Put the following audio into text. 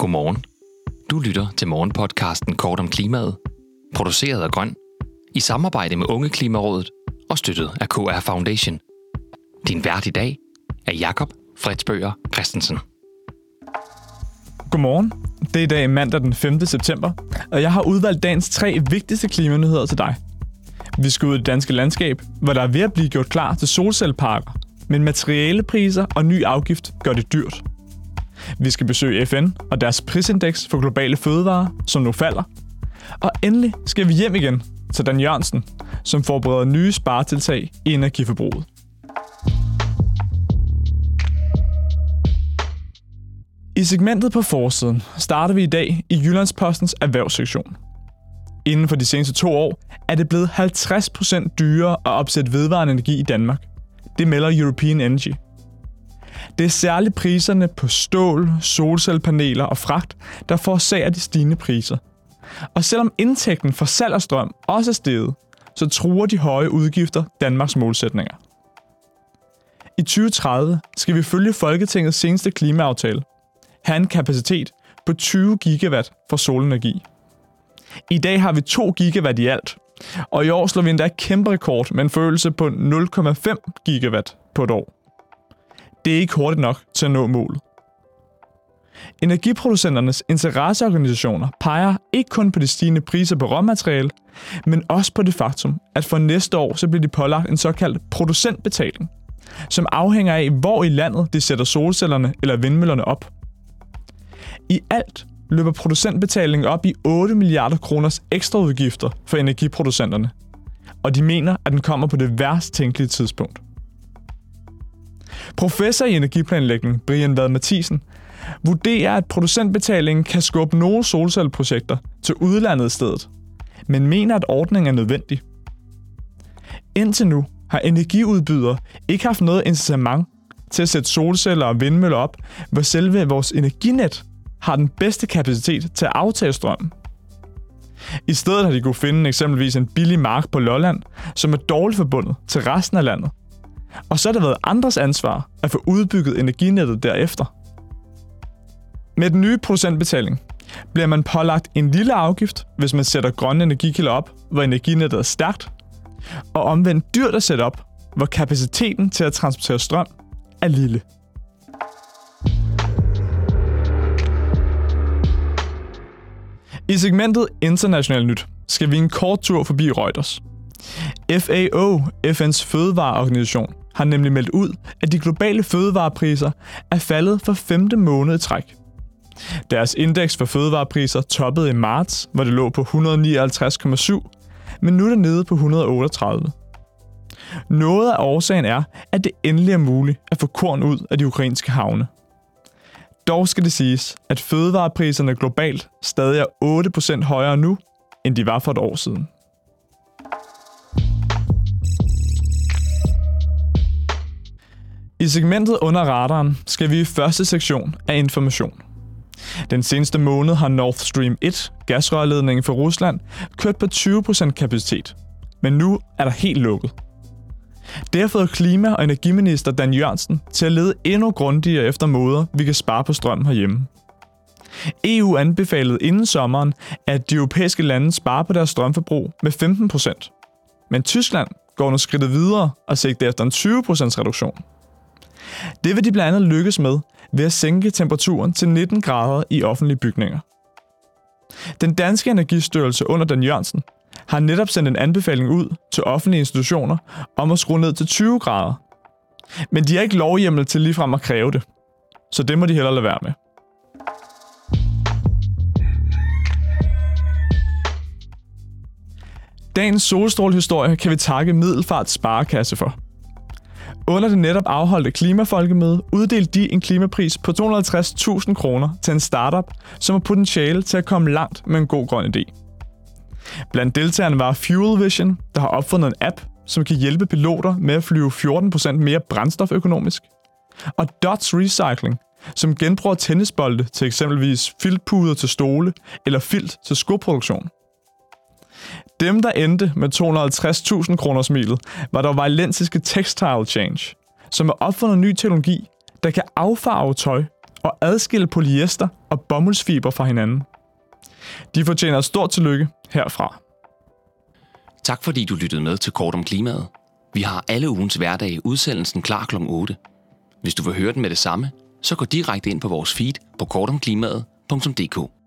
Godmorgen. Du lytter til morgenpodcasten Kort om klimaet, produceret af Grøn, i samarbejde med Unge Klimarådet og støttet af KR Foundation. Din vært i dag er Jakob Fredsbøger Christensen. Godmorgen. Det er i dag mandag den 5. september, og jeg har udvalgt dagens tre vigtigste klimanyheder til dig. Vi skal ud i det danske landskab, hvor der er ved at blive gjort klar til solcelleparker, men materialepriser og ny afgift gør det dyrt. Vi skal besøge FN og deres prisindeks for globale fødevarer, som nu falder. Og endelig skal vi hjem igen til Dan Jørgensen, som forbereder nye sparetiltag i energiforbruget. I segmentet på forsiden starter vi i dag i Jyllandspostens erhvervssektion. Inden for de seneste to år er det blevet 50% dyrere at opsætte vedvarende energi i Danmark. Det melder European Energy. Det er særligt priserne på stål, solcellepaneler og fragt, der forårsager de stigende priser. Og selvom indtægten for salg af strøm også er steget, så truer de høje udgifter Danmarks målsætninger. I 2030 skal vi følge Folketingets seneste klimaaftale, have en kapacitet på 20 gigawatt for solenergi. I dag har vi 2 gigawatt i alt, og i år slår vi endda kæmpe rekord med en følelse på 0,5 gigawatt på et år. Det er ikke hurtigt nok til at nå målet. Energiproducenternes interesseorganisationer peger ikke kun på de stigende priser på råmateriale, men også på det faktum, at for næste år så bliver de pålagt en såkaldt producentbetaling, som afhænger af, hvor i landet de sætter solcellerne eller vindmøllerne op. I alt løber producentbetalingen op i 8 milliarder kroners ekstraudgifter for energiproducenterne, og de mener, at den kommer på det værst tænkelige tidspunkt. Professor i energiplanlægning, Brian Vad Mathisen, vurderer, at producentbetalingen kan skubbe nogle solcelleprojekter til udlandet i stedet, men mener, at ordningen er nødvendig. Indtil nu har energiudbydere ikke haft noget incitament til at sætte solceller og vindmøller op, hvor selve vores energinet har den bedste kapacitet til at aftage strømmen. I stedet har de kunne finde eksempelvis en billig mark på Lolland, som er dårligt forbundet til resten af landet. Og så har det været andres ansvar at få udbygget energinettet derefter. Med den nye producentbetaling bliver man pålagt en lille afgift, hvis man sætter grønne energikilder op, hvor energinettet er stærkt, og omvendt dyrt at sætte op, hvor kapaciteten til at transportere strøm er lille. I segmentet International Nyt skal vi en kort tur forbi Reuters. FAO, FN's fødevareorganisation, har nemlig meldt ud, at de globale fødevarepriser er faldet for femte måned i træk. Deres indeks for fødevarepriser toppede i marts, hvor det lå på 159,7, men nu er det nede på 138. Noget af årsagen er, at det endelig er muligt at få korn ud af de ukrainske havne. Dog skal det siges, at fødevarepriserne globalt stadig er 8% højere nu, end de var for et år siden. Segmentet under radaren skal vi i første sektion af information. Den seneste måned har Nord Stream 1, gasrørledningen for Rusland, kørt på 20% kapacitet. Men nu er der helt lukket. Det har fået klima- og energiminister Dan Jørgensen til at lede endnu grundigere efter måder, vi kan spare på strøm herhjemme. EU anbefalede inden sommeren, at de europæiske lande sparer på deres strømforbrug med 15% Men Tyskland går nu skridtet videre og sigter efter en 20% reduktion. Det vil de blandt andet lykkes med ved at sænke temperaturen til 19 grader i offentlige bygninger. Den danske energistyrelse under Dan Jørgensen har netop sendt en anbefaling ud til offentlige institutioner om at skrue ned til 20 grader. Men de har ikke lovhjemmel til ligefrem at kræve det. Så det må de hellere lade være med. Dagens solstrålehistorie kan vi takke Middelfart Sparekasse for. Under det netop afholdte klimafolkemøde uddelte de en klimapris på 250.000 kroner til en startup, som har potentiale til at komme langt med en god grøn idé. Blandt deltagerne var Fuel Vision, der har opfundet en app, som kan hjælpe piloter med at flyve 14% mere brændstoføkonomisk. Og Dots Recycling, som genbruger tennisbolde til eksempelvis filtpuder til stole eller filt til skoproduktion. Dem, der endte med 250.000 kroner smilet, var der valensiske Textile Change, som er opfundet ny teknologi, der kan affarve tøj og adskille polyester og bomuldsfiber fra hinanden. De fortjener stort tillykke herfra. Tak fordi du lyttede med til Kort om Klimaet. Vi har alle ugens hverdage udsendelsen klar kl. 8. Hvis du vil høre den med det samme, så gå direkte ind på vores feed på kortomklimaet.dk.